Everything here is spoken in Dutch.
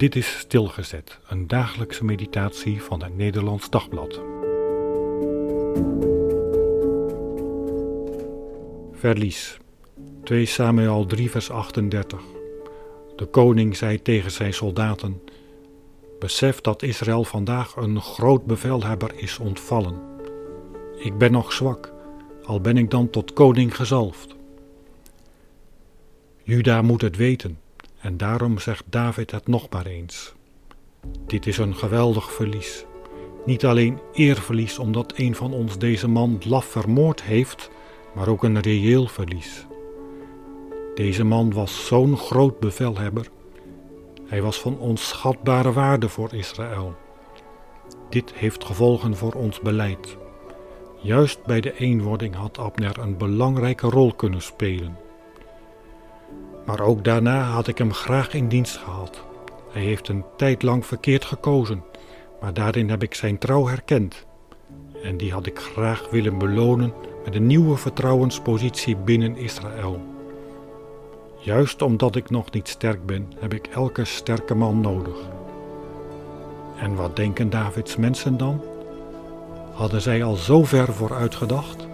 Dit is Stilgezet, een dagelijkse meditatie van het Nederlands Dagblad. Verlies 2 Samuel 3 vers 38 De koning zei tegen zijn soldaten: Besef dat Israël vandaag een groot bevelhebber is ontvallen. Ik ben nog zwak, al ben ik dan tot koning gezalfd. Juda moet het weten en daarom zegt David het nog maar eens. Dit is een geweldig verlies. Niet alleen eerverlies omdat een van ons deze man laf vermoord heeft, maar ook een reëel verlies. Deze man was zo'n groot bevelhebber. Hij was van onschatbare waarde voor Israël. Dit heeft gevolgen voor ons beleid. Juist bij de eenwording had Abner een belangrijke rol kunnen spelen. Maar ook daarna had ik hem graag in dienst gehad. Hij heeft een tijd lang verkeerd gekozen, maar daarin heb ik zijn trouw herkend. En die had ik graag willen belonen met een nieuwe vertrouwenspositie binnen Israël. Juist omdat ik nog niet sterk ben, heb ik elke sterke man nodig. En wat denken Davids mensen dan? Hadden zij al zo ver vooruit gedacht?